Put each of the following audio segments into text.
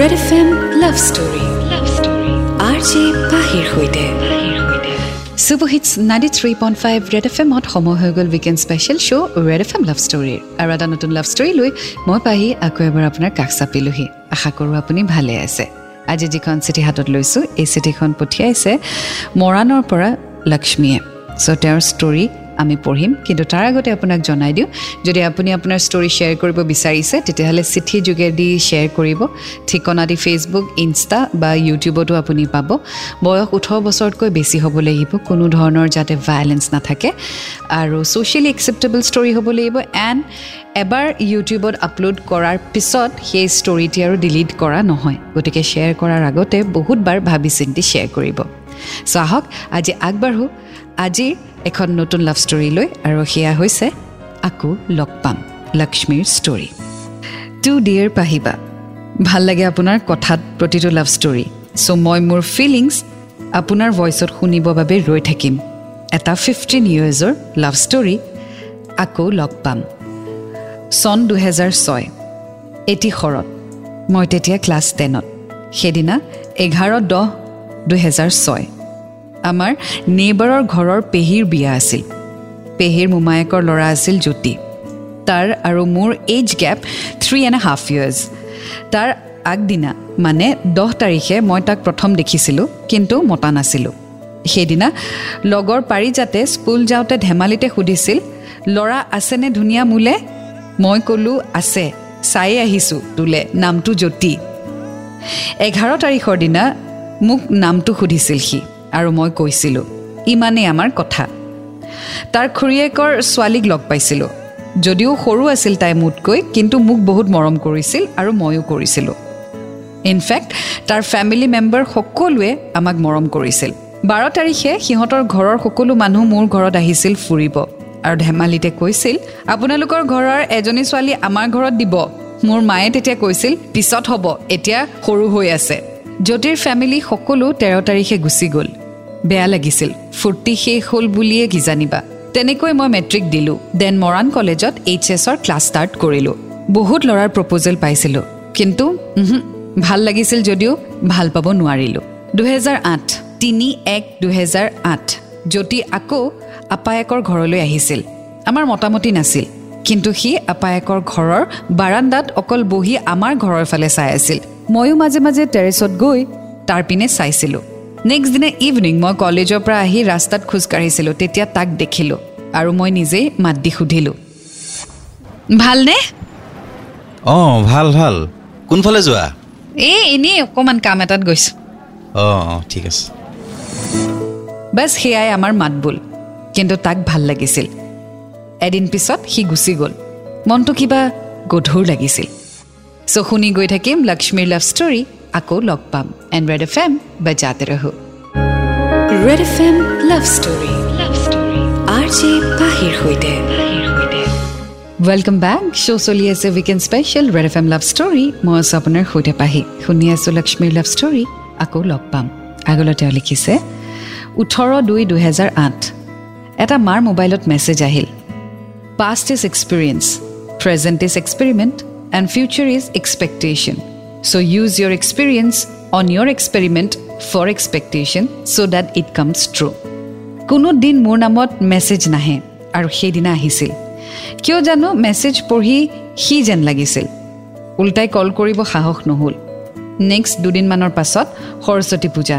Red F M love story love story R J পাহিৰ সৈতে super hits ninety three point five Red F এমত সময় হৈ গ'ল weekend special show' Red F M love ষ্টৰীৰ আৰু এটা নতুন লাভ ষ্টৰী লৈ মই পাহি আকৌ এবাৰ আপোনাৰ কাষ চাপিলোহি। আশা কৰোঁ আপুনি ভালে আছে। আজি যিখন চিঠি হাতত লৈছোঁ এই চিঠিখন পঠিয়াইছে মৰাণৰ পৰা লক্ষ্মীয়ে। চ' তেওঁৰ ষ্টৰী আমি পঢ়িম। কিন্তু তাৰ আগতে আপোনাক জনাই দিওঁ যদি আপুনি আপোনাৰ ষ্টৰী শ্বেয়াৰ কৰিব বিচাৰিছে তেতিয়াহ'লে চিঠি যোগেদি শ্বেয়াৰ কৰিব। ঠিকনা দি ফেচবুক ইনষ্টা বা ইউটিউবতো আপুনি পাব। বয়স ওঠৰ বছৰতকৈ বেছি হ'ব লাগিব কোনো ধৰণৰ যাতে ভায়লেঞ্চ নাথাকে। আৰু ছ'চিয়েলি একচেপ্টেবল ষ্টৰী হ'ব লাগিব এণ্ড এবাৰ ইউটিউবত আপলোড কৰাৰ পিছত সেই ষ্টৰিটি আৰু ডিলিট কৰা নহয়। গতিকে শ্বেয়াৰ কৰাৰ আগতে বহুতবাৰ ভাবি চিন্তি শ্বেয়াৰ কৰিব। চ' আহক আজি আগবাঢ়োঁ। আজিৰ এখন নতুন লাভ ষ্টৰী লৈ আৰু সেয়া হৈছে আকৌ লগ পাম লক্ষ্মীৰ ষ্টৰী টু ডিয়েৰ পাহিবা ভাল লাগে আপোনাৰ কথাত প্ৰতিটো লাভ ষ্টৰী চ' মই মোৰ ফিলিংছ আপোনাৰ ভইচত শুনিবৰ বাবে ৰৈ থাকিম। এটা ফিফটিন ইয়েৰ্ছৰ লাভ ষ্টৰী আকৌ লগ পাম। চন দুহেজাৰ ছয় এটি শৰত মই তেতিয়া ক্লাছ টেনত সেইদিনা এঘাৰ দহ দুহেজাৰ ছয়। আমাৰ নেইবাৰৰ ঘৰৰ পেহীৰ বিয়া আছিল। পেহীৰ মোমায়েকৰ ল'ৰা আছিল জ্যোতি। তাৰ আৰু মোৰ age gap three and half years তাৰ আগদিনা মানে দহ তাৰিখে মই তাক প্ৰথম দেখিছিলোঁ কিন্তু মতা নাছিলোঁ। সেইদিনা লগৰ পাৰিজাতে স্কুল যাওঁতে ধেমালিতে সুধিছিল ল'ৰা আছেনে ধুনীয়া মোলে? মই ক'লোঁ আছে চাই আহিছোঁ তোলে নামটো জ্যোতি। এঘাৰ তাৰিখৰ দিনা মোক নামটো সুধিছিল সি। আৰু মই কৈছিলোঁ ইমানেই আমাৰ কথা। তাৰ খুৰীয়েকৰ ছোৱালীক লগ পাইছিলোঁ। যদিও সৰু আছিল তাই মোতকৈ কিন্তু মোক বহুত মৰম কৰিছিল আৰু ময়ো কৰিছিলোঁ। ইনফেক্ট তাৰ ফেমিলি মেম্বাৰ সকলোৱে আমাক মৰম কৰিছিল। বাৰ তাৰিখে সিহঁতৰ ঘৰৰ সকলো মানুহ মোৰ ঘৰত আহিছিল ফুৰিব আৰু ধেমালিতে কৈছিল আপোনালোকৰ ঘৰৰ এজনী ছোৱালী আমাৰ ঘৰত দিব। মোৰ মায়ে তেতিয়া কৈছিল পিছত হ'ব এতিয়া সৰু হৈ আছে। জ্যোতিৰ ফেমিলি সকলো তেৰ তাৰিখে গুচি গ'ল। বেয়া লাগিছিল। ফূৰ্তি শেষ হ'ল বুলিয়ে কিজানিবা তেনেকৈ মই মেট্ৰিক দিলোঁ। দেন মৰাণ কলেজত এইচ এছৰ ক্লাছ ষ্টাৰ্ট কৰিলোঁ। বহুত ল'ৰাৰ প্ৰপ'জেল পাইছিলোঁ। কিন্তু ভাল লাগিছিল যদিও ভাল পাব নোৱাৰিলোঁ। দুহেজাৰ আঠ তিনি এক দুহেজাৰ আঠ জ্যোতি আকৌ আপায়েকৰ ঘৰলৈ আহিছিল। আমাৰ মোটামুটি নাছিল। কিন্তু সি আপায়েকৰ ঘৰৰ বাৰাণ্ডাত অকল বহি আমাৰ ঘৰৰ ফালে চাই আছিল। ময়ো মাজে মাজে টেৰেছত গৈ তাৰ পিনে চাইছিলোঁ। নেক্সট দিনা ইভিনিং মই কলেজৰ পৰা আহি ৰাস্তাত খোজকাঢ়িছিলোঁ তেতিয়া তাক দেখিলোঁ আৰু মই নিজেই মাত দি সুধিলোঁ। ভালনে? অঁ ভাল ভাল। কোনফালে যোৱা? এই এনেই অকণমান কাম এটাত গৈছোঁ। অঁ অঁ ঠিক আছে। বাছ সেয়াই আমাৰ মাতবোল কিন্তু তাক ভাল লাগিছিল। এদিন পিছত সি গুচি গ'ল। মনটো কিবা গধুৰ লাগিছিল। চ' শুনি গৈ থাকিম লক্ষ্মীৰ লাভ ষ্টৰী আকৌ লগ পাম এণ্ড ৰেড এফ এম বাজাতে ৰহো Red F M love story love story R J পাহিৰ সৈতে ৱেলকাম বেক শ্ব' চলি আছে weekend special Red F M love story মই আছোঁ আপোনাৰ সৈতে পাহি শুনি আছোঁ লক্ষ্মীৰ লাভ ষ্টৰী আকৌ লগ পাম আগলৈ তেওঁ লিখিছে ওঠৰ দুই দুহেজাৰ আঠ এটা মাৰ মোবাইলত মেছেজ আহিল past is experience present is experiment and future is expectation so' use your experience on your experiment for expectation so' that it comes true কোনো দিন মোৰ নামত মেছেজ নাহে আৰু সেইদিনা আহিছিল। কিয় জানো মেছেজ পঢ়ি সি যেন লাগিছিল। ওল্টাই কল কৰিব সাহস নহ'ল। নেক্সট দুদিনমানৰ পাছত সৰস্বতী পূজা।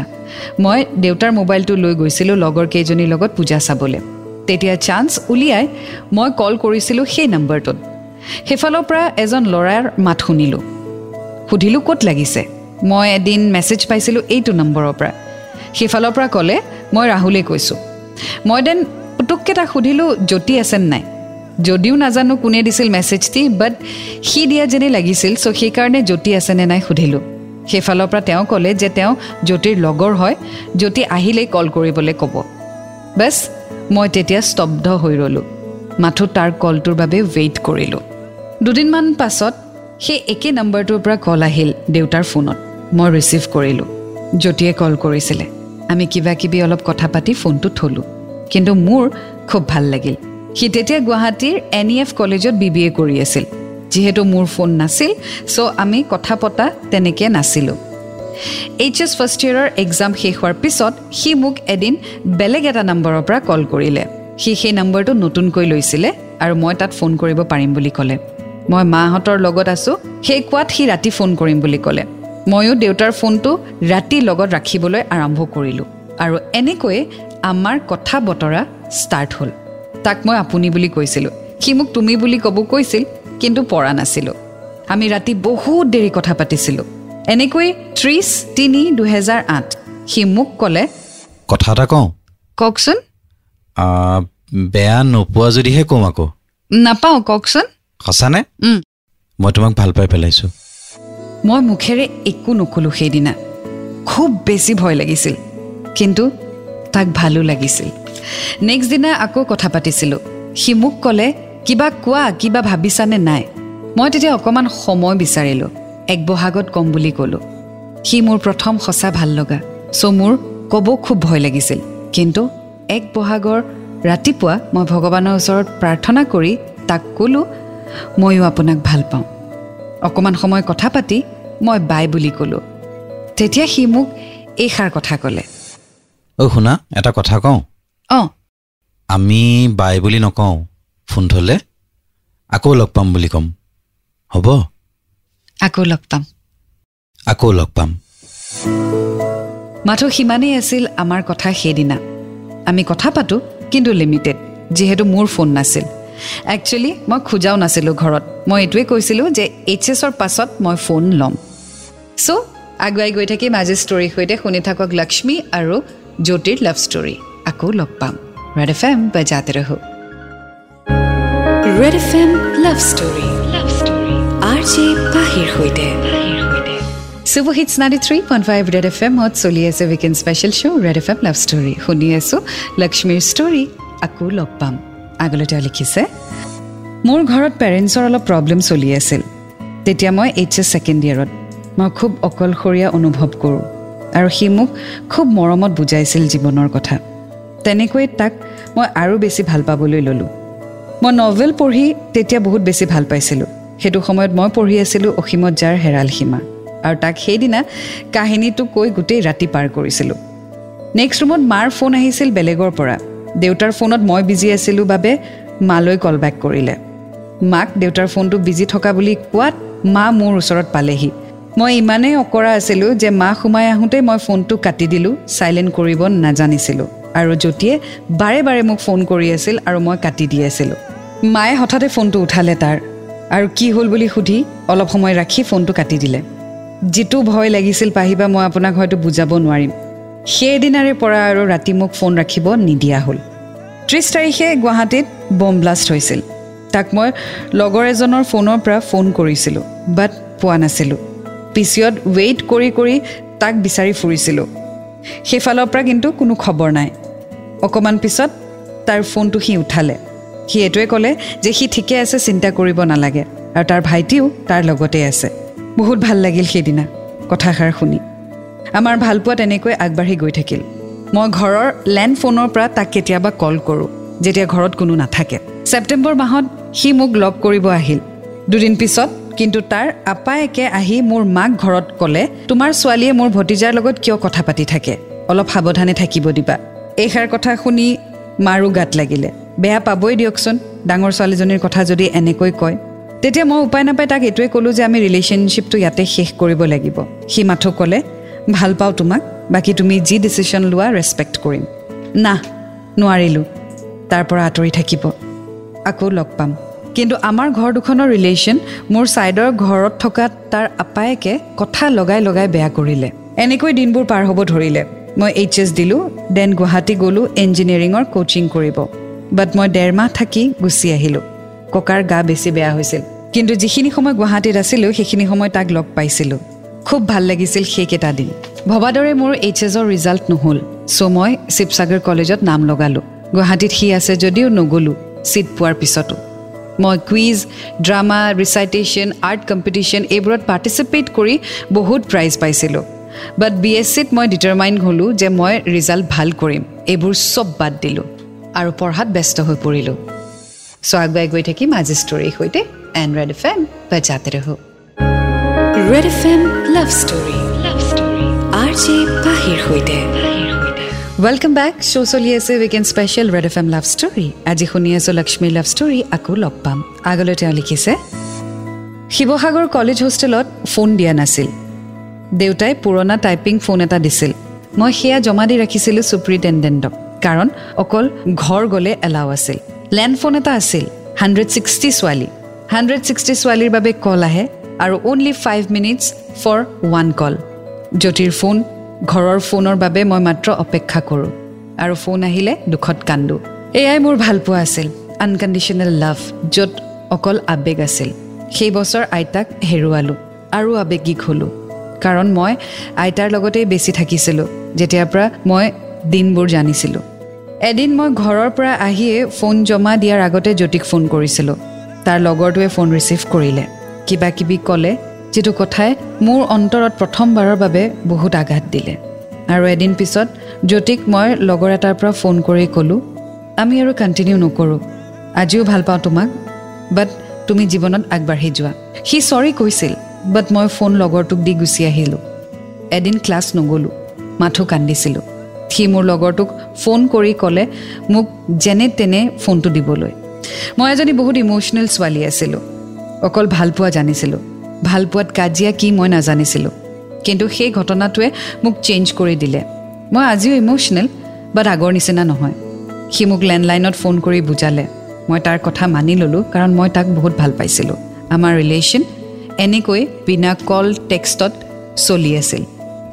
মই দেউতাৰ মোবাইলটো লৈ গৈছিলোঁ লগৰ কেইজনীৰ লগত পূজা চাবলৈ। তেতিয়া চান্স উলিয়াই মই কল কৰিছিলোঁ সেই নম্বৰটোত সেইফালৰ পৰা এজন ল'ৰাৰ মাত শুনিলোঁ। সুধিলোঁ ক'ত লাগিছে। মই এদিন মেছেজ পাইছিলোঁ এইটো নম্বৰৰ পৰা। সেইফালৰ পৰা ক'লে মই ৰাহুলে কৈছোঁ। মই দেন পুতুককৈ তাক সুধিলোঁ জ্যোতি আছেনে নাই? যদিও নাজানো কোনে দিছিল মেছেজটি বাট সি দিয়া যেনেই লাগিছিল চ' সেইকাৰণে জ্যোতি আছেনে নাই? সুধিলোঁ। সেইফালৰ পৰা তেওঁ ক'লে যে তেওঁ জ্যোতিৰ লগৰ হয় জ্যোতি আহিলেই কল কৰিবলৈ ক'ব। বেছ মই তেতিয়া স্তব্ধ হৈ ৰ'লোঁ। মাথো তাৰ কলটোৰ বাবে ৱেইট কৰিলোঁ। দুদিনমান পাছত সেই একে নম্বৰটোৰ পৰা কল আহিল দেউতাৰ ফোনত। মই ৰিচিভ কৰিলোঁ। জ্যোতিয়ে কল কৰিছিলে। আমি কিবা কিবি অলপ কথা পাতি ফোনটো থলোঁ। কিন্তু মোৰ খুব ভাল লাগিল। সি তেতিয়া গুৱাহাটীৰ এন ই এফ কলেজত বি বি এ কৰি আছিল। যিহেতু মোৰ ফোন নাছিল ছ' আমি কথা পতা তেনেকৈ নাছিলোঁ। এইচ এছ ফাৰ্ষ্ট ইয়েৰৰ এক্সাম শেষ হোৱাৰ পিছত সি মোক এদিন বেলেগ এটা নম্বৰৰ পৰা কল কৰিলে। সি সেই নম্বৰটো নতুনকৈ লৈছিলে আৰু মই তাত ফোন কৰিব পাৰিম বুলি ক'লে। মই মাহঁতৰ লগত আছোঁ। সেই কোৱাত সি ৰাতি ফোন কৰিম বুলি ক'লে। ময়ো দেউতাৰ ফোনটো ৰাতি লগত ৰাখিবলৈ আৰম্ভ কৰিলোঁ। আৰু এনেকৈয়ে আমাৰ কথা বতৰা ষ্টাৰ্ট হ'ল। তাক মই আপুনি বুলি কৈছিলোঁ। সি মোক তুমি বুলি ক'ব কৈছিল কিন্তু পৰা নাছিলোঁ। আমি ৰাতি বহুত দেৰি কথা পাতিছিলোঁ। এনেকৈ ত্ৰিছ তিনি দুহেজাৰ আঠ সি মোক ক'লে কথা এটা কওঁ? কওকচোন। বেয়া নোপোৱা যদিহে কওঁ আকৌ। নাপাওঁ কওকচোন। সঁচানে। মই তোমাক ভাল পাই পেলাইছোঁ। মই মুখেৰে একো নকলোঁ সেইদিনা। খুব বেছি ভয় লাগিছিল কিন্তু তাক ভালো লাগিছিল। নেক্সট দিনা আকৌ কথা পাতিছিলোঁ। সি মোক ক'লে কিবা কোৱা কিবা ভাবিছানে নাই? মই তেতিয়া অকণমান সময় বিচাৰিলোঁ। এক বহাগত ক'ম বুলি ক'লোঁ। সি মোৰ প্ৰথম সঁচা ভাল লগা। চ' মোৰ ক'ব খুব ভয় লাগিছিল। কিন্তু এক বহাগৰ ৰাতিপুৱা মই ভগৱানৰ ওচৰত প্ৰাৰ্থনা কৰি তাক ক'লোঁ ময়ো আপোনাক ভাল পাওঁ। অকণমান সময় কথা পাতি মই বাই বুলি ক'লোঁ। তেতিয়া সি মোক এইষাৰ কথা ক'লে। অ' শুনা এটা কথা কওঁ? অঁ। আমি বাই বুলি নকওঁ ফোন থ'লে আকৌ লগ পাম বুলি ক'ম। হ'ব? আকৌ লগ পাম। আকৌ লগ পাম। মাথো সিমানেই আছিল আমাৰ কথা সেইদিনা। আমি কথা পাতোঁ কিন্তু লিমিটেড যিহেতু মোৰ ফোন নাছিল। একচুৱেলি মই খোজাও নাছিলোঁ ঘৰত। মই এইটোৱে কৈছিলোঁ যে এইচ এছৰ পাছত মই ফোন ল'ম। চ' আগুৱাই গৈ থাকিম আজি ষ্টৰীৰ সৈতে শুনি থাকক লক্ষ্মী আৰু জ্যোতিৰ লাভ ষ্টৰী আকৌ লগ পাম। ৰেড এফ এম বজাতে ৰহো। Red F M love story love story R J পাহিৰ সৈতে। Super hits ninety three point five Red F এমত চলি আছে weekend special show' Red F M love story শুনি আছোঁ লক্ষ্মীৰ ষ্টৰী আকৌ লগ পাম। আগলৈ তেওঁ লিখিছে মোৰ ঘৰত পেৰেণ্টছৰ অলপ প্ৰব্লেম চলি আছিল। তেতিয়া মই এইচ এছ ছেকেণ্ড ইয়েৰত মই খুব অকলশৰীয়া অনুভৱ কৰোঁ আৰু সি মোক খুব মৰমত বুজাইছিল জীৱনৰ কথা। তেনেকৈ তাক মই আৰু বেছি ভাল পাবলৈ ল'লোঁ। মই নভেল পঢ়ি তেতিয়া বহুত বেছি ভাল পাইছিলোঁ। সেইটো সময়ত মই পঢ়ি আছিলোঁ অসীমত যাৰ হেৰাল সীমা আৰু তাক সেইদিনা কাহিনীটো কৈ গোটেই ৰাতি পাৰ কৰিছিলোঁ। নেক্সট ৰুমত মাৰ ফোন আহিছিল বেলেগৰ পৰা। দেউতাৰ ফোনত মই বিজি আছিলোঁ বাবে মালৈ কল বেক কৰিলে। মাক দেউতাৰ ফোনটো বিজি থকা বুলি কোৱাত মা মোৰ ওচৰত পালেহি। মই ইমানেই অকৰা আছিলোঁ যে মা সোমাই আহোঁতেই মই ফোনটো কাটি দিলোঁ চাইলেণ্ট কৰিব নাজানিছিলোঁ আৰু জ্যোতিয়ে বাৰে বাৰে মোক ফোন কৰি আছিল আৰু মই কাটি দি আছিলোঁ। মায়ে হঠাতে ফোনটো উঠালে তাৰ। আৰু কি হ'ল বুলি সুধি অলপ সময় ৰাখি ফোনটো কাটি দিলে। যিটো ভয় লাগিছিল পাহিবা মই আপোনাক হয়তো বুজাব নোৱাৰিম। সেইদিনাৰে পৰা আৰু ৰাতি মোক ফোন ৰাখিব নিদিয়া হ'ল। ত্ৰিছ তাৰিখে গুৱাহাটীত বম ব্লাষ্ট হৈছিল। তাক মই লগৰ এজনৰ ফোনৰ পৰা ফোন কৰিছিলোঁ বাট পোৱা নাছিলোঁ। পিচিয়ত ৱেইট কৰি কৰি তাক বিচাৰি ফুৰিছিলোঁ। সেইফালৰ পৰা কিন্তু কোনো খবৰ নাই। অকণমান পিছত তাৰ ফোনটো সি উঠালে। সি এইটোৱে ক'লে যে সি ঠিকে আছে চিন্তা কৰিব নালাগে। আৰু তাৰ ভাইটিও তাৰ লগতে আছে। বহুত ভাল লাগিল সেইদিনা। কথাষাৰ শুনি। আমাৰ ভালপোৱা তেনেকৈ আগবাঢ়ি গৈ থাকিল। মই ঘৰৰ লেণ্ড ফোনৰ পৰা তাক কেতিয়াবা কল কৰোঁ যেতিয়া ঘৰত কোনো নাথাকে। ছেপ্টেম্বৰ মাহত সি মোক লগ কৰিব আহিল। দুদিন পিছত কিন্তু তাৰ আপায়েকে আহি মোৰ মাক ঘৰত ক'লে তোমাৰ ছোৱালীয়ে মোৰ ভতিজাৰ লগত কিয় কথা পাতি থাকে? অলপ সাৱধানে থাকিব দিবা। এইষাৰ কথা শুনি মাৰো গাত লাগিলে। বেয়া পাবই দিয়কচোন ডাঙৰ ছোৱালীজনীৰ কথা যদি এনেকৈ কয় তেতিয়া মই উপায় নাপাই তাক এইটোৱে ক'লোঁ যে আমি ৰিলেশ্যনশ্বিপটো ইয়াতে শেষ কৰিব লাগিব। সি মাথো ক'লে ভাল পাওঁ তোমাক। বাকী তুমি যি ডিচিশ্যন লোৱা ৰেচপেক্ট কৰিম। না নোৱাৰিলোঁ। তাৰ পৰা আঁতৰি থাকিব। আকৌ লগ পাম। কিন্তু আমাৰ ঘৰ দুখনৰ ৰিলেশ্যন মোৰ ছাইডৰ ঘৰত থকা তাৰ আপায়েকে কথা লগাই লগাই বেয়া কৰিলে। এনেকৈ দিনবোৰ পাৰ হ'ব ধৰিলে। মই এইচ এছ দিলোঁ দেন গুৱাহাটী গ'লোঁ ইঞ্জিনিয়াৰিঙৰ কোচিং কৰিব। বাট মই ডেৰ মাহ থাকি গুচি আহিলোঁ। ককাৰ গা বেছি বেয়া হৈছিল। কিন্তু যিখিনি সময় গুৱাহাটীত আছিলোঁ সেইখিনি সময় তাক লগ পাইছিলোঁ। খুব ভাল লাগিছিল সেইকেইটা দিন। ভবা দৰে মোৰ এইচ এছৰ ৰিজাল্ট নহ'ল চ' মই শিৱসাগৰ কলেজত নাম লগালোঁ। গুৱাহাটীত সি আছে যদিও নগ'লোঁ ছিট পোৱাৰ পিছতো। মই quiz drama recitation art competition এইবোৰত পাৰ্টিচিপেট কৰি বহুত প্ৰাইজ পাইছিলোঁ। বাট বি এছ চিত মই ডিটাৰমাইন হ'লোঁ যে মই ৰিজাল্ট ভাল কৰিম এইবোৰ চব বাদ দিলোঁ আৰু পঢ়াত ব্যস্ত হৈ পৰিলোঁ। চ' আগুৱাই গৈ থাকিম আজি ষ্টৰীৰ সৈতে। এণ্ড্ৰইড ফেন বা যাতে হওক Red F M love story R J পাহিৰ সৈতে ৱেলকাম বেক শ্ব' চলি আছে weekend special Red F M love story আজি শুনি আছোঁ লক্ষ্মীৰ লাভ ষ্টৰী আকৌ লগ পাম। আগলৈ তেওঁ লিখিছে শিৱসাগৰ কলেজ হোষ্টেলত ফোন দিয়া নাছিল। দেউতাই পুৰণা টাইপিং ফোন এটা দিছিল। মই সেয়া জমা দি ৰাখিছিলোঁ ছুপ্ৰিণ্টেণ্ডেণ্টক কাৰণ অকল ঘৰ গ'লে এলাও আছিল। লেণ্ড ফোন এটা আছিল। হাণ্ড্ৰেড ছিক্সটি ছোৱালী। হাণ্ড্ৰেড ছিক্সটি ছোৱালীৰ বাবে কল আহে। আৰু only five minutes for one call জ্যোতিৰ ফোন ঘৰৰ ফোনৰ বাবে মই মাত্ৰ অপেক্ষা কৰোঁ। আৰু ফোন আহিলে দুখত কান্দো। এয়াই মোৰ ভালপোৱা আছিল আনকণ্ডিশ্যনেল লাভ য'ত অকল আৱেগ আছিল। সেই বছৰ আইতাক হেৰুৱালোঁ আৰু আৱেগিক হ'লোঁ। কাৰণ মই আইতাৰ লগতেই বেছি থাকিছিলোঁ যেতিয়াৰ পৰা মই দিনবোৰ জানিছিলোঁ। এদিন মই ঘৰৰ পৰা আহিয়ে ফোন জমা দিয়াৰ আগতে জ্যোতিক ফোন কৰিছিলোঁ। তাৰ লগৰটোৱে ফোন ৰিচিভ কৰিলে। কিবা কিবি ক'লে যিটো কথাই মোৰ অন্তৰত প্ৰথমবাৰৰ বাবে বহুত আঘাত দিলে। আৰু এদিন পিছত জ্যোতিক মই লগৰ এটাৰ পৰা ফোন কৰি ক'লোঁ আমি আৰু কণ্টিনিউ নকৰোঁ। আজিও ভাল পাওঁ তোমাক বাট তুমি জীৱনত আগবাঢ়ি যোৱা। সি চৰি কৈছিল বাট মই ফোন লগৰটোক দি গুচি আহিলোঁ। এদিন ক্লাছ নগ'লোঁ মাথো কান্দিছিলোঁ। সি মোৰ লগৰটোক ফোন কৰি ক'লে মোক যেনে তেনে ফোনটো দিবলৈ। মই এজনী বহুত ইম'চনেল ছোৱালী আছিলোঁ। অকল ভালপোৱা জানিছিলোঁ। ভালপোৱাত কাজিয়া কি মই নাজানিছিলোঁ। কিন্তু সেই ঘটনাটোৱে মোক চেঞ্জ কৰি দিলে। মই আজিও ইম'চনেল বাট আগৰ নিচিনা নহয়। সি মোক লেণ্ডলাইনত ফোন কৰি বুজালে। মই তাৰ কথা মানি ল'লোঁ কাৰণ মই তাক বহুত ভাল পাইছিলোঁ। আমাৰ ৰিলেশ্যন এনেকৈ বিনা কল টেক্সটত চলি আছিল।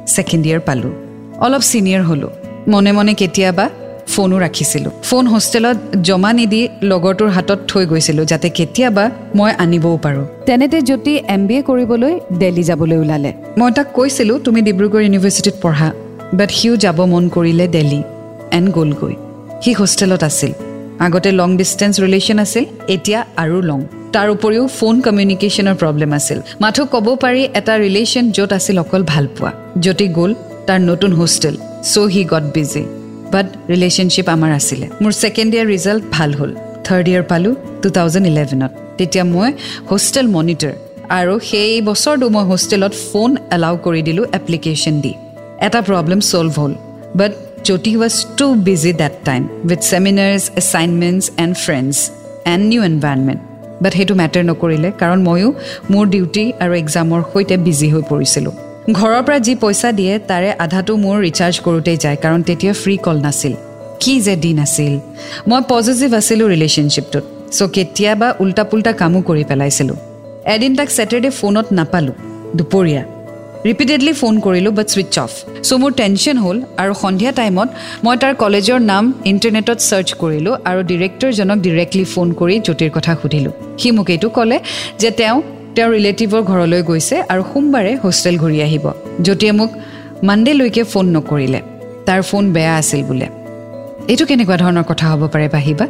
ছেকেণ্ড ইয়েৰ পালোঁ। অলপ ছিনিয়ৰ হ'লোঁ। মনে মনে কেতিয়াবা ফোনো ৰাখিছিলোঁ। ফোন হোষ্টেলত জমা নিদি লগৰটোৰ হাতত থৈ গৈছিলোঁ যাতে কেতিয়াবা মই আনিবও পাৰোঁ। তেনেতে জ্যোতি এম বি এ কৰিবলৈ দেলহি যাবলৈ ওলালে। মই তাক কৈছিলোঁ তুমি ডিব্ৰুগড় ইউনিভাৰ্চিটিত পঢ়া বাট সিও যাব মন কৰিলে দেলহি এণ্ড গ'লগৈ। সি হোষ্টেলত আছিল। আগতে লং ডিষ্টেঞ্চ ৰিলেশ্যন আছিল এতিয়া আৰু লং তাৰ উপৰিও ফোন কমিউনিকেশ্যনৰ প্ৰব্লেম আছিল। মাথো ক'ব পাৰি এটা ৰিলেশ্যন য'ত আছিল অকল ভালপোৱা। জ্যোতি গ'ল তাৰ নতুন hostel so' he got busy but relationship আমাৰ আছিলে মোৰ ছেকেণ্ড ইয়াৰ ৰিজাল্ট ভাল হ'ল থাৰ্ড ইয়াৰ পালোঁ টু থাউজেণ্ড ইলেভেনত তেতিয়া মই হোষ্টেল মনিটৰ আৰু সেই বছৰটো মই হোষ্টেলত ফোন এলাউ কৰি দিলোঁ এপ্লিকেশ্যন দি এটা প্ৰব্লেম ছল্ভ হ'ল but Jyoti was too busy that time with seminars assignments and friends and new environment but সেইটো মেটাৰ নকৰিলে কাৰণ ময়ো মোৰ ডিউটি আৰু এক্সামৰ সৈতে বিজি হৈ পৰিছিলোঁ ঘৰৰ পৰা যি পইচা দিয়ে তাৰে আধাটো মোৰ ৰিচাৰ্জ কৰোঁতেই যায় কাৰণ তেতিয়া ফ্ৰী কল নাছিল। কি যে দিন আছিল। মই পজিটিভ আছিলোঁ ৰিলেশ্যনশ্বিপটোত চ' কেতিয়াবা উল্টা পুল্টা কামো কৰি পেলাইছিলোঁ। এদিন তাক ছেটাৰডে ফোনত নাপালোঁ দুপৰীয়া। ৰিপিটেডলি ফোন কৰিলোঁ বাট ছুইচ অফ চ' মোৰ টেনশ্যন হ'ল আৰু সন্ধিয়া টাইমত মই তাৰ কলেজৰ নাম ইণ্টাৰনেটত ছাৰ্চ কৰিলোঁ আৰু ডিৰেক্টৰজনক ডিৰেক্টলি ফোন কৰি জ্যোতিৰ কথা সুধিলোঁ। সি মোক এইটো ক'লে যে তেওঁ তেওঁৰ ৰিলেটিভৰ ঘৰলৈ গৈছে আৰু সোমবাৰে হোষ্টেল ঘূৰি আহিব। জ্যোতিয়ে মোক মানডেলৈকে ফোন নকৰিলে। তাৰ ফোন বেয়া আছিল বোলে। এইটো কেনেকুৱা ধৰণৰ কথা হ'ব পাৰে বাহিবা?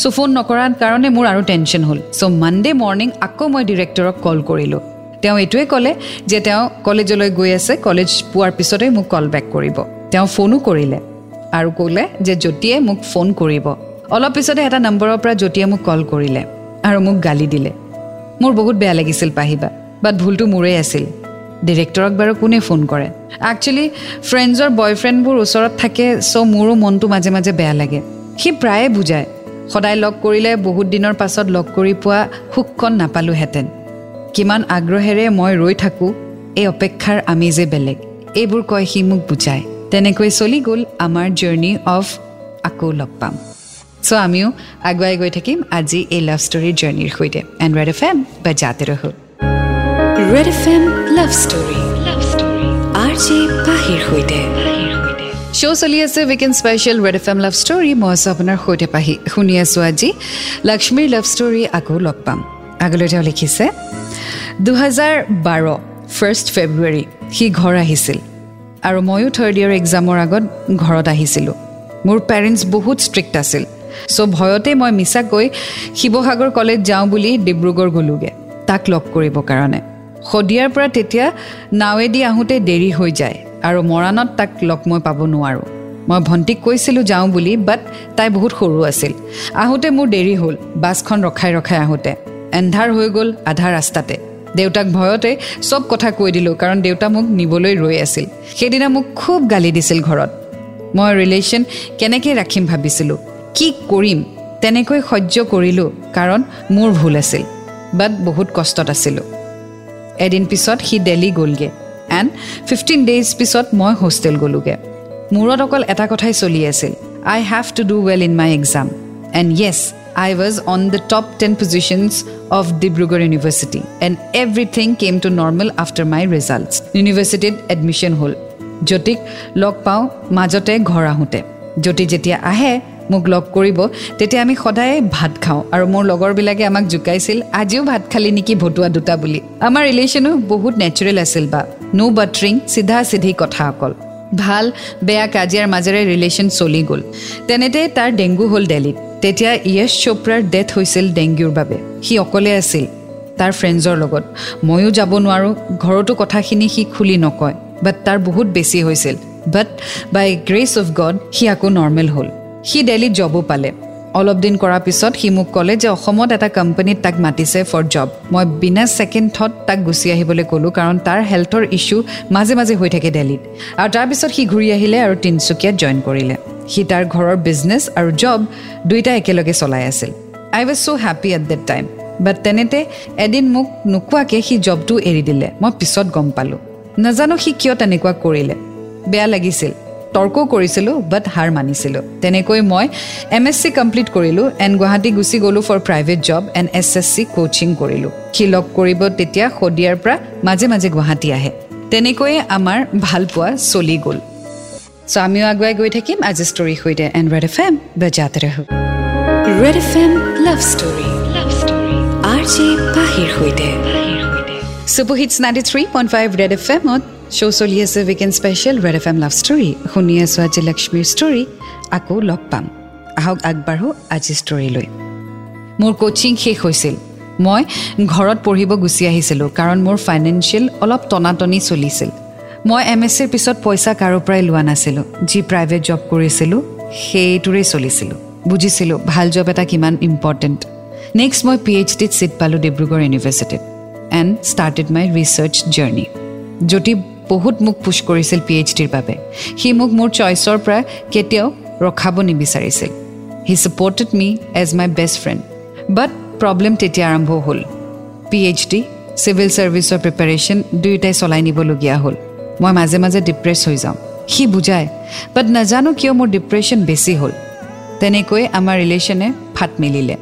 চ' ফোন নকৰাৰ কাৰণে মোৰ আৰু টেনশ্যন হ'ল। চ' মানডে মৰ্ণিং আকৌ মই ডিৰেক্টৰক কল কৰিলোঁ। তেওঁ এইটোৱে ক'লে যে তেওঁ কলেজলৈ গৈ আছে কলেজ পোৱাৰ পিছতে মোক কল বেক কৰিব। তেওঁ ফোনো কৰিলে আৰু ক'লে যে জ্যোতিয়ে মোক ফোন কৰিব। অলপ পিছতে এটা নম্বৰৰ পৰা জ্যোতিয়ে মোক কল কৰিলে আৰু মোক গালি দিলে। মোৰ বহুত বেয়া লাগিছিল পাহিবা বাট ভুলটো মোৰেই আছিল। ডিৰেক্টৰক বাৰু কোনে ফোন কৰে? একচুৱেলি ফ্ৰেণ্ডছৰ বয়ফ্ৰেণ্ডবোৰ ওচৰত থাকে চ' মোৰো মনটো মাজে মাজে বেয়া লাগে। সি প্ৰায়ে বুজায় সদায় লগ কৰিলে বহুত দিনৰ পাছত লগ কৰি পোৱা সুখখন নাপালোহেঁতেন। কিমান আগ্ৰহেৰে মই ৰৈ থাকোঁ এই অপেক্ষাৰ আমেজে বেলেগ। এইবোৰ কয় সি মোক বুজায়। তেনেকৈ চলি গ'ল আমাৰ জাৰ্ণি অফ আকৌ লগ পাম। চ' আমিও আগুৱাই গৈ থাকিম আজি এই লাভ ষ্টৰীৰ জাৰ্ণিৰ সৈতে। এণ্ড ৰেড এফ এম বা জাতে ৰহ। Red F M love story love story R J পাহিৰ সৈতে। শ্ব' চলি আছে weekend special Red F M love story মই আছোঁ আপোনাৰ সৈতে পাহি। শুনি আছোঁ আজি লক্ষ্মীৰ লাভ ষ্টৰী আকৌ লগ পাম। আগলৈ তেওঁ লিখিছে দুহেজাৰ বাৰ ফাৰ্ষ্ট ফেব্ৰুৱাৰী সি ঘৰ আহিছিল। আৰু ময়ো থাৰ্ড ইয়েৰ এক্সামৰ আগত ঘৰত আহিছিলোঁ। মোৰ পেৰেণ্টছ বহুত ষ্ট্ৰিক্ট আছিল। চ' ভয়তে মই মিছাকৈ শিৱসাগৰ কলেজ যাওঁ বুলি ডিব্ৰুগড় গ'লোগৈ। তাক লগ কৰিবৰ কাৰণে। শদিয়াৰ পৰা তেতিয়া নাৱেদি আহোঁতে দেৰি হৈ যায় আৰু মৰাণত তাক লগ মই পাব নোৱাৰোঁ। মই ভণ্টিক কৈছিলোঁ যাওঁ বুলি বাট তাই বহুত সৰু আছিল। আহোঁতে মোৰ দেৰি হ'ল বাছখন ৰখাই ৰখাই আহোঁতে। এন্ধাৰ হৈ গ'ল আধা ৰাস্তাতে। দেউতাক ভয়তে চব কথা কৈ দিলোঁ কাৰণ দেউতা মোক নিবলৈ ৰৈ আছিল। সেইদিনা মোক খুব গালি দিছিল ঘৰত। মই ৰিলেশ্যন কেনেকৈ ৰাখিম ভাবিছিলোঁ। কি কৰিম? তেনেকৈ সহ্য কৰিলোঁ কাৰণ মোৰ ভুল আছিল বাট বহুত কষ্টত আছিলোঁ। এদিন পিছত সি দেলহি গ'লগৈ এণ্ড ফিফটিন ডেইজ পিছত মই হোষ্টেল গ'লোগৈ। মূৰত অকল এটা কথাই চলি আছিল I have to do well in my exam and yes I was on the top ten positions of Dibrugarh university and everything came to normal after my results ইউনিভাৰ্চিটিত admission হ'ল জ্যোতিক লগ পাওঁ মাজতে ঘৰ আহোঁতে। জ্যোতি যেতিয়া আহে মোক লগ কৰিব তেতিয়া আমি সদায় ভাত খাওঁ। আৰু মোৰ লগৰবিলাকে আমাক জোকাইছিল আজিও ভাত খালি নেকি ভতুৱা দুটা বুলি? আমাৰ ৰিলেশ্যনো বহুত নেচাৰেল আছিল বা। নো বাটৰিং চিধা চিধি কথা অকল। ভাল বেয়া কাজিয়াৰ মাজেৰে ৰিলেশ্যন চলি গ'ল। তেনেতে তাৰ ডেংগু হ'ল দেলহিত তেতিয়া য়েশ চোপ্ৰাৰ ডেথ হৈছিল ডেংগুৰ বাবে। সি অকলে আছিল তাৰ ফ্ৰেণ্ডছৰ লগত। ময়ো যাব নোৱাৰোঁ ঘৰতো কথাখিনি সি খুলি নকয়। বাট তাৰ বহুত বেছি হৈছিল। But by grace of God সি আকৌ নৰ্মেল হ'ল। সি দেলহিত জবো পালে। অলপ দিন কৰাৰ পিছত সি মোক ক'লে যে অসমত এটা কোম্পানীত তাক মাতিছে ফৰ জব মই বিনা ছেকেণ্ড থত তাক গুচি আহিবলৈ ক'লোঁ কাৰণ তাৰ হেল্থৰ ইছ্যু মাজে মাজে হৈ থাকে দেলহিত। আৰু তাৰপিছত সি ঘূৰি আহিলে আৰু তিনিচুকীয়াত জইন কৰিলে। সি তাৰ ঘৰৰ বিজনেছ আৰু জব দুয়োটা একেলগে চলাই আছিল। I was so' happy at that time but তেনেতে এদিন মোক নোকোৱাকৈ সি জবটো এৰি দিলে। মই পিছত গম পালোঁ। নাজানো সি কিয় তেনেকুৱা কৰিলে। বেয়া লাগিছিল। তৰ্কও কৰিছিলোঁ বাট হাৰ মানিছিলোঁ। তেনেকৈ মই এম এছ চি কমপ্লিট কৰিলোঁ এণ্ড গুৱাহাটী গুচি গ'লোঁ for private job and S S C coaching কৰিলোঁ। সি লগ কৰিব তেতিয়া শদিয়াৰ পৰা মাজে মাজে গুৱাহাটী আহে। তেনেকৈয়ে আমাৰ ভাল পোৱা চলি গ'ল। চ' আমিও আগুৱাই গৈ থাকিম আজি ষ্টৰীৰ সৈতে and Red F M বেজাতে Red F M love story love story R J পাহিৰ সৈতে। Super hits ninety three point five Red F এমত শ্ব' চলি আছে weekend special Red F M love story শুনি আছোঁ আজি লক্ষ্মীৰ ষ্টৰী আকৌ লগ পাম আহক আগবাঢ়ো আজি ষ্টৰীলৈ মোৰ কোচিং শেষ হৈছিল। মই ঘৰত পঢ়িব গুচি আহিছিলোঁ কাৰণ মোৰ ফাইনেন্সিয়েল অলপ টনাটনি চলিছিল। মই এম এছ চিৰ পিছত পইচা কাৰো পৰাই লোৱা নাছিলোঁ। যি প্ৰাইভেট জব কৰিছিলোঁ সেইটোৰেই চলিছিলোঁ। বুজিছিলোঁ ভাল জব এটা কিমান ইম্পৰ্টেণ্ট নেক্সট মই পি এইচ ডিত ছিট পালোঁ ডিব্ৰুগড় ইউনিভাৰ্চিটিত and started my research journey Jyoti বহুত মোক পুছ কৰিছিল পি এইচ ডিৰ বাবে। সি মোক মোৰ চইচৰ পৰা কেতিয়াও ৰখাব নিবিচাৰিছিল। He supported me as my best friend but problem তেতিয়া আৰম্ভ হ'ল। পি এইচ ডি চিভিল ছাৰ্ভিচৰ প্ৰিপেৰেশ্যন দুয়োটাই চলাই নিবলগীয়া হ'ল। মই মাজে মাজে ডিপ্ৰেছ হৈ যাওঁ। সি বুজায় বাট নাজানো কিয় মোৰ ডিপ্ৰেশ্যন বেছি হ'ল? তেনেকৈ আমাৰ ৰিলেশ্যনে ফাট মেলিলে।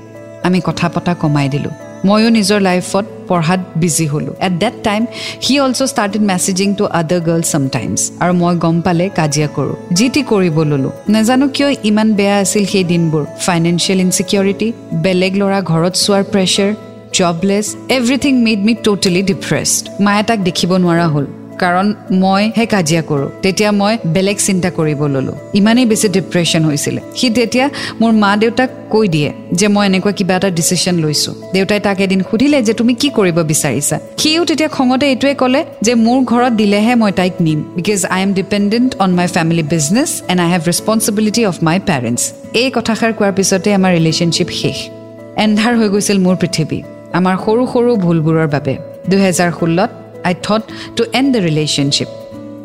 আমি কথা পতা কমাই দিলোঁ। ময়ো নিজৰ লাইফত পঢ়াত বিজি হ'লোঁ। At that time he also' started messaging to other girls sometimes আৰু মই গম পালে কাজিয়া কৰোঁ। যি টি কৰিব ল'লোঁ। নাজানো কিয় ইমান বেয়া আছিল সেই দিনবোৰ। ফাইনেন্সিয়েল ইনচিকিউৰিটি বেলেগ ল'ৰা ঘৰত চোৱাৰ pressure jobless everything made me totally depressed মায়ে তাক দেখিব নোৱাৰা হ'ল। কাৰণ মইহে কাজিয়া কৰোঁ। তেতিয়া মই বেলেগ চিন্তা কৰিব ল'লোঁ। ইমানেই বেছি ডিপ্ৰেশ্যন হৈছিলে। সি তেতিয়া মোৰ মা দেউতাক কৈ দিয়ে যে মই এনেকুৱা কিবা এটা ডিচিশ্যন লৈছোঁ। দেউতাই তাক এদিন সুধিলে যে তুমি কি কৰিব বিচাৰিছা? সিও তেতিয়া খঙতে এইটোৱে ক'লে যে মোৰ ঘৰত দিলেহে মই তাইক নিম। Because I am dependent on my family business and I have responsibility of my parents এই কথাষাৰ কোৱাৰ পিছতে আমাৰ ৰিলেশ্যনশ্বিপ শেষ। এন্ধাৰ হৈ গৈছিল মোৰ পৃথিৱী। আমাৰ সৰু সৰু ভুলবোৰৰ বাবে। দুহেজাৰ ষোল্লত I thought to end the relationship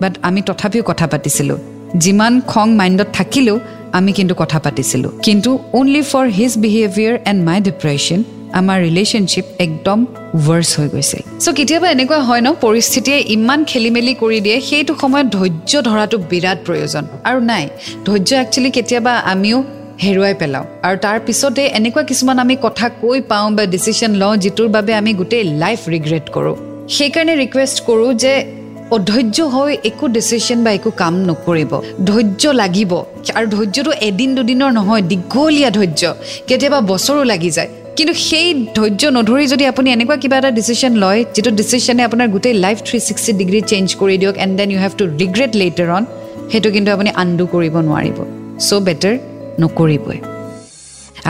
but আমি তথাপিও কথা পাতিছিলোঁ। যিমান খং মাইণ্ডত থাকিলেও আমি কিন্তু কথা পাতিছিলোঁ। কিন্তু only for his behaviour and my depression আমাৰ ৰিলেশ্যনশ্বিপ একদম ৱৰ্ছ হৈ গৈছিল। চ' কেতিয়াবা এনেকুৱা হয় ন পৰিস্থিতিয়ে ইমান খেলি মেলি কৰি দিয়ে সেইটো সময়ত ধৈৰ্য ধৰাটো বিৰাট প্ৰয়োজন। আৰু নাই ধৈৰ্য একচুৱেলি কেতিয়াবা আমিও হেৰুৱাই পেলাওঁ। আৰু তাৰ পিছতে এনেকুৱা কিছুমান আমি কথা কৈ পাওঁ বা ডিচিশ্যন লওঁ যিটোৰ বাবে আমি গোটেই লাইফ ৰিগ্ৰেট কৰোঁ। সেইকাৰণে ৰিকুৱেষ্ট কৰোঁ যে অধৈৰ্য হৈ একো ডিচিশ্যন বা একো কাম নকৰিব। ধৈৰ্য লাগিব। আৰু ধৈৰ্যটো এদিন দুদিনৰ নহয় দীঘলীয়া ধৈৰ্য। কেতিয়াবা বছৰো লাগি যায়। কিন্তু সেই ধৈৰ্য নধৰি যদি আপুনি এনেকুৱা কিবা এটা ডিচিশ্যন লয় যিটো ডিচিশ্যনে আপোনাৰ গোটেই life three sixty degree change কৰি দিয়ক and then you have to regret later on সেইটো কিন্তু আপুনি আনডু কৰিব নোৱাৰিব। চ' বেটাৰ নকৰিবই।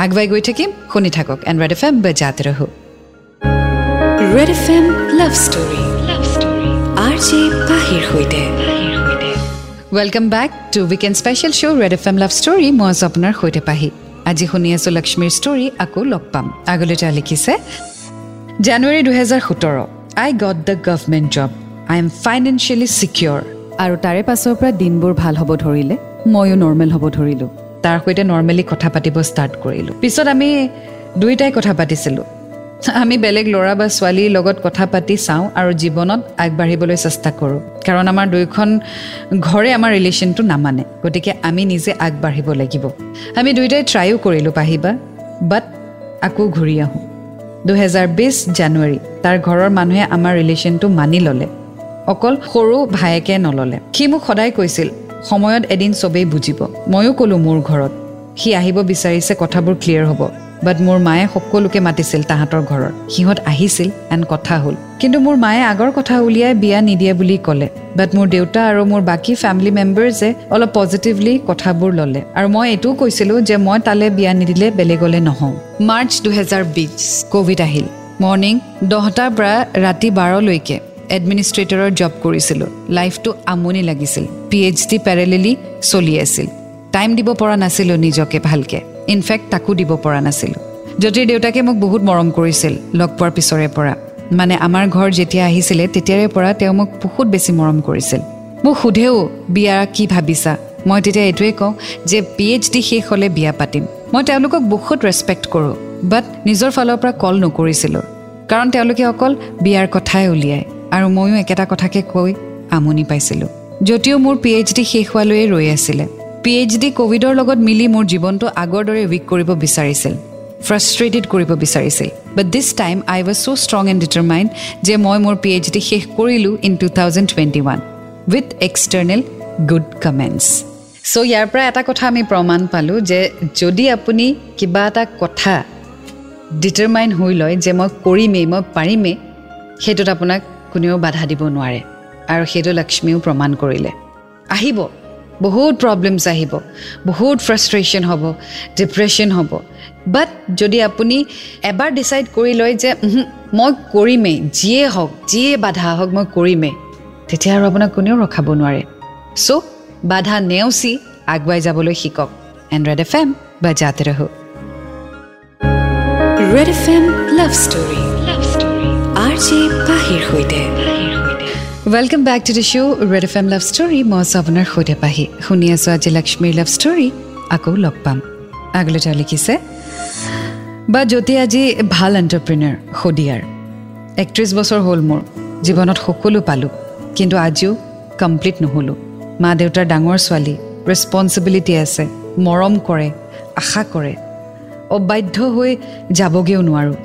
আগুৱাই গৈ থাকিম শুনি থাকক। এণ্ড ৰেড এফ এম বেজাত ৰহো। Red F M love story love story R J পাহিৰ সৈতে welcome back to weekend special show' Red F M love story মই আছোঁ আপোনাৰ সৈতে পাহি। আজি শুনি আছোঁ লক্ষ্মীৰ ষ্টৰী আকৌ লগ পাম। আগলৈ তেওঁ লিখিছে জানুৱাৰী দুহেজাৰ সোতৰ I got the government job I am financially secure আৰু তাৰে পাছৰ পৰা দিনবোৰ ভাল হ'ব ধৰিলে ময়ো নৰ্মেল হ'ব ধৰিলোঁ। তাৰ সৈতে নৰ্মেলি কথা পাতিব ষ্টাৰ্ট কৰিলোঁ। পিছত আমি দুয়োটাই কথা পাতিছিলোঁ। আমি বেলেগ ল'ৰা বা ছোৱালীৰ লগত কথা পাতি চাওঁ আৰু জীৱনত আগবাঢ়িবলৈ চেষ্টা কৰোঁ। কাৰণ আমাৰ দুয়োখন ঘৰে আমাৰ ৰিলেশ্যনটো নামানে। গতিকে আমি নিজে আগবাঢ়িব লাগিব। আমি দুয়োটাই ট্ৰাইও কৰিলোঁ পাহিবা বাট আকৌ ঘূৰি আহোঁ। দুহেজাৰ বিছ জানুৱাৰী তাৰ ঘৰৰ মানুহে আমাৰ ৰিলেশ্যনটো মানি ল'লে। অকল সৰু ভায়েকে নল'লে। সি মোক সদায় কৈছিল সময়ত এদিন চবেই বুজিব। ময়ো ক'লোঁ মোৰ ঘৰত। সি আহিব বিচাৰিছে কথাবোৰ ক্লিয়াৰ হ'ব। বাট মোৰ মায়ে সকলোকে মাতিছিল তাহাঁতৰ ঘৰৰ। সিহঁত আহিছিল এণ্ড কথা হ'ল। কিন্তু মোৰ মায়ে আগৰ কথা উলিয়াই বিয়া নিদিয়ে বুলি ক'লে। বাট মোৰ দেউতা আৰু মোৰ বাকী ফেমিলি মেম্বাৰ্ছে অলপ পজিটিভলি কথাবোৰ ল'লে। আৰু মই এইটোও কৈছিলোঁ যে মই তালৈ বিয়া নিদিলে বেলেগলৈ নহওঁ। মাৰ্চ দুহেজাৰ বিছ ক'ভিড আহিল। মৰ্ণিং দহটাৰ পৰা ৰাতি বাৰলৈকে এডমিনিষ্ট্ৰেটৰৰ জব কৰিছিলোঁ। লাইফটো আমনি লাগিছিল। পি এইচ ডি পেৰেলেলি চলি আছিল। টাইম দিব পৰা নাছিলোঁ নিজকে ভালকৈ। ইনফেক্ট তাকো দিব পৰা নাছিলোঁ। জ্যোতিৰ দেউতাকে মোক বহুত মৰম কৰিছিল লগ পোৱাৰ পিছৰে পৰা। মানে আমাৰ ঘৰ যেতিয়া আহিছিলে তেতিয়াৰে পৰা তেওঁ মোক বহুত বেছি মৰম কৰিছিল। মোক সোধেও বিয়া কি ভাবিছা? মই তেতিয়া এইটোৱে কওঁ যে পি এইচ ডি শেষ হ'লে বিয়া পাতিম। মই তেওঁলোকক বহুত ৰেচপেক্ট কৰোঁ বাট নিজৰ ফালৰ পৰা কল নকৰিছিলোঁ। কাৰণ তেওঁলোকে অকল বিয়াৰ কথাই উলিয়ায় আৰু ময়ো একেটা কথাকে কৈ আমনি পাইছিলোঁ। যদিও মোৰ পি এইচ ডি শেষ হোৱালৈয়ে ৰৈ আছিলে। পি এইচ ডি ক'ভিডৰ লগত মিলি মোৰ জীৱনটো আগৰ দৰে উইক কৰিব বিচাৰিছিল ফ্ৰাষ্ট্ৰেটেড কৰিব বিচাৰিছিল। But this time I was so' strong and determined যে মই মোৰ পি এইচ ডি শেষ কৰিলোঁ in two thousand twenty one with external good comments so' ইয়াৰ পৰা এটা কথা আমি প্ৰমাণ পালোঁ যে যদি আপুনি কিবা এটা কথা ডিটাৰমাইন হৈ লয় যে মই কৰিমেই মই পাৰিমেই সেইটোত আপোনাক কোনেও বাধা দিব নোৱাৰে। আৰু সেইটো লক্ষ্মীও প্ৰমাণ কৰিলে। আহিব। বহুত প্ৰব্লেমছ আহিব বহুত ফ্ৰাষ্ট্ৰেশ্যন হ'ব ডিপ্ৰেশ্যন হ'ব। বাট যদি আপুনি এবাৰ ডিচাইড কৰি লয় যে মই কৰিমেই যিয়ে হওক যিয়ে বাধা হওক মই কৰিমেই তেতিয়া আৰু আপোনাক কোনেও ৰখাব নোৱাৰে। চ' বাধা নেওচি আগুৱাই যাবলৈ শিকক। এণ্ড ৰেড এফ এম বা জাতে ৰহো। Red F M love story love story R J পাহিৰ সৈতে। Welcome back to the show' red F M love story মই আছোঁ আপোনাৰ সৈতে পাহি শুনি আছোঁ আজি লক্ষ্মীৰ লাভ ষ্টৰী আকৌ লগ পাম আগলৈ তেওঁ লিখিছে বা যদি আজি ভাল এণ্টাৰপ্ৰিনাৰ সদিয়াৰ একত্ৰিছ বছৰ হ'ল মোৰ জীৱনত সকলো পালোঁ কিন্তু আজিও কমপ্লিট নহ'লোঁ মা দেউতাৰ ডাঙৰ ছোৱালী ৰেচপনচিবিলিটি আছে মৰম কৰে আশা কৰে অবাধ্য হৈ যাবগৈও নোৱাৰোঁ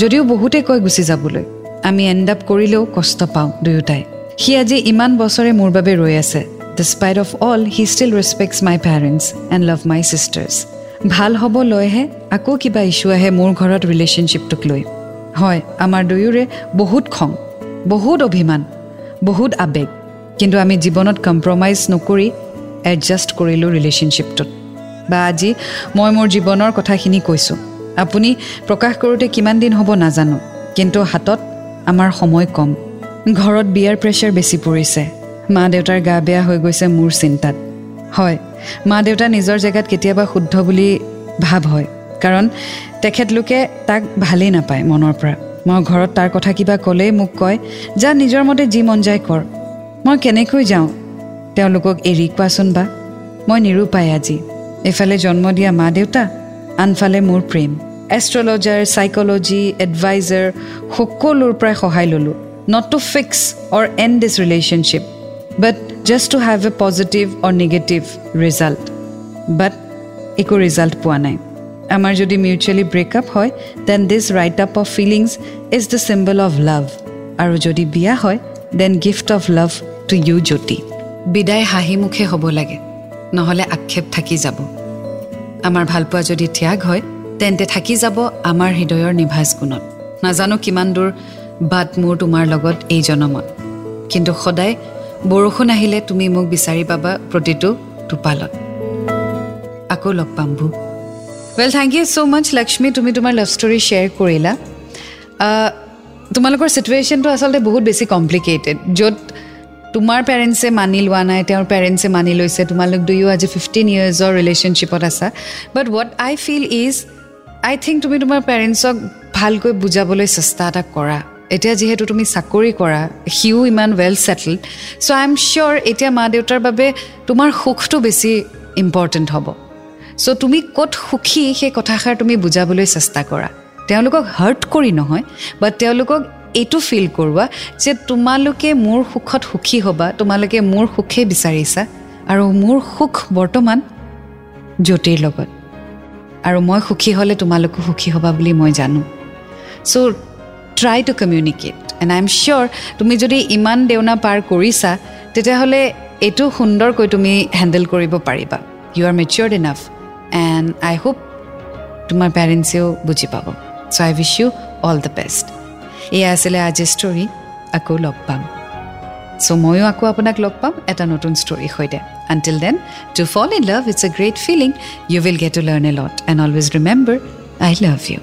যদিও বহুতে কয় গুচি যাবলৈ আমি এণ্ড আপ কৰিলেও কষ্ট পাওঁ দুয়োটাই সি আজি ইমান বছৰে মোৰ বাবে ৰৈ আছে। Despite of all he still respects my parents and love my sisters ভাল হ'ব লৈহে আকৌ কিবা ইছ্যু আহে মোৰ ঘৰত ৰিলেশ্যনশ্বিপটোক লৈ। হয় আমাৰ দুয়োৰে বহুত খং বহুত অভিমান বহুত আৱেগ কিন্তু আমি জীৱনত কম্প্ৰমাইজ নকৰি এডজাষ্ট কৰিলোঁ ৰিলেশ্যনশ্বিপটোত বা আজি মই মোৰ জীৱনৰ কথাখিনি কৈছোঁ। আপুনি প্ৰকাশ কৰোঁতে কিমান দিন হ'ব নাজানো কিন্তু হাতত আমাৰ সময় কম। ঘৰত বিয়াৰ প্ৰেছাৰ বেছি পৰিছে। মা দেউতাৰ গা বেয়া হৈ গৈছে মোৰ চিন্তাত। হয় মা দেউতা নিজৰ জেগাত কেতিয়াবা শুদ্ধ বুলি ভাৱ হয় কাৰণ তেখেতলোকে তাক ভালেই নাপায় মনৰ পৰা। মই ঘৰত তাৰ কথা কিবা ক'লেই মোক কয় যা নিজৰ মতে যি মন যায় কৰ। মই কেনেকৈ যাওঁ? তেওঁলোকক এৰি কোৱাচোন বা। মই নিৰূপায় আজি। এইফালে জন্ম দিয়া মা দেউতা আনফালে মোৰ প্ৰেম। এষ্ট্ৰলজাৰ চাইকলজি এডভাইজাৰ সকলোৰ পৰাই সহায় ল'লোঁ। Not to fix or end this relationship but just to have a positive or negative result but একো ৰিজাল্ট পোৱা নাই আমাৰ যদি মিউচুৱেলি ব্ৰেকআপ হয় then this write up of feelings is the symbol of love আৰু যদি বিয়া হয় then gift of love to you Jyoti বিদায় হাঁহিমুখে হ'ব লাগে নহ'লে আক্ষেপ থাকি যাব আমাৰ ভালপোৱা যদি ত্যাগ হয় তেন্তে থাকি যাব আমাৰ হৃদয়ৰ নিভাজ গুণত নাজানো কিমান দূৰ বাট মোৰ তোমাৰ লগত এই জনমত। কিন্তু সদায় বৰষুণ আহিলে তুমি মোক বিচাৰি পাবা প্ৰতিটো টোপালত। আকৌ লগ পাম ভু। Well thank you so' much Lakshmi তুমি তোমাৰ লাভ ষ্টৰী শ্বেয়াৰ কৰিলা। তোমালোকৰ চিটুৱেশ্যনটো আচলতে বহুত বেছি কমপ্লিকেটেড য'ত তোমাৰ পেৰেণ্টছে মানি লোৱা নাই তেওঁৰ পেৰেণ্টছে মানি লৈছে তোমালোক দুয়ো আজি ফিফটিন ইয়েৰ্ছৰ ৰিলেশ্যনশ্বিপত আছা। But what I feel is I think তুমি তোমাৰ পেৰেণ্টছক ভালকৈ বুজাবলৈ চেষ্টা এটা কৰা। এতিয়া যিহেতু তুমি চাকৰি কৰা সিও ইমান well settled so' I am sure এতিয়া মা দেউতাৰ বাবে তোমাৰ সুখটো বেছি ইম্পৰ্টেণ্ট হ'ব। চ' তুমি ক'ত সুখী সেই কথাষাৰ তুমি বুজাবলৈ চেষ্টা কৰা। তেওঁলোকক হাৰ্ট কৰি নহয় বাট তেওঁলোকক এইটো ফিল কৰোৱা যে তোমালোকে মোৰ সুখত সুখী হ'বা তোমালোকে মোৰ সুখেই বিচাৰিছা আৰু মোৰ সুখ বৰ্তমান জ্যোতিৰ লগত। আৰু মই সুখী হ'লে তোমালোকো সুখী হ'বা বুলি মই জানো। So' try to communicate and I am sure তুমি যদি ইমান দেওনা পাৰ কৰিছা তেতিয়াহ'লে এইটো সুন্দৰকৈ তুমি হেণ্ডেল কৰিব পাৰিবা। You are matured enough and I hope তোমাৰ পেৰেণ্টছেও বুজি পাব। So' I wish you all the best এয়া আছিলে আজিৰ ষ্টৰী আকৌ লগ পাম। চ' ময়ো আকৌ আপোনাক লগ পাম এটা নতুন ষ্টৰীৰ সৈতে। Until then to fall in love it's a great feeling you will get to learn a lot and always remember I love you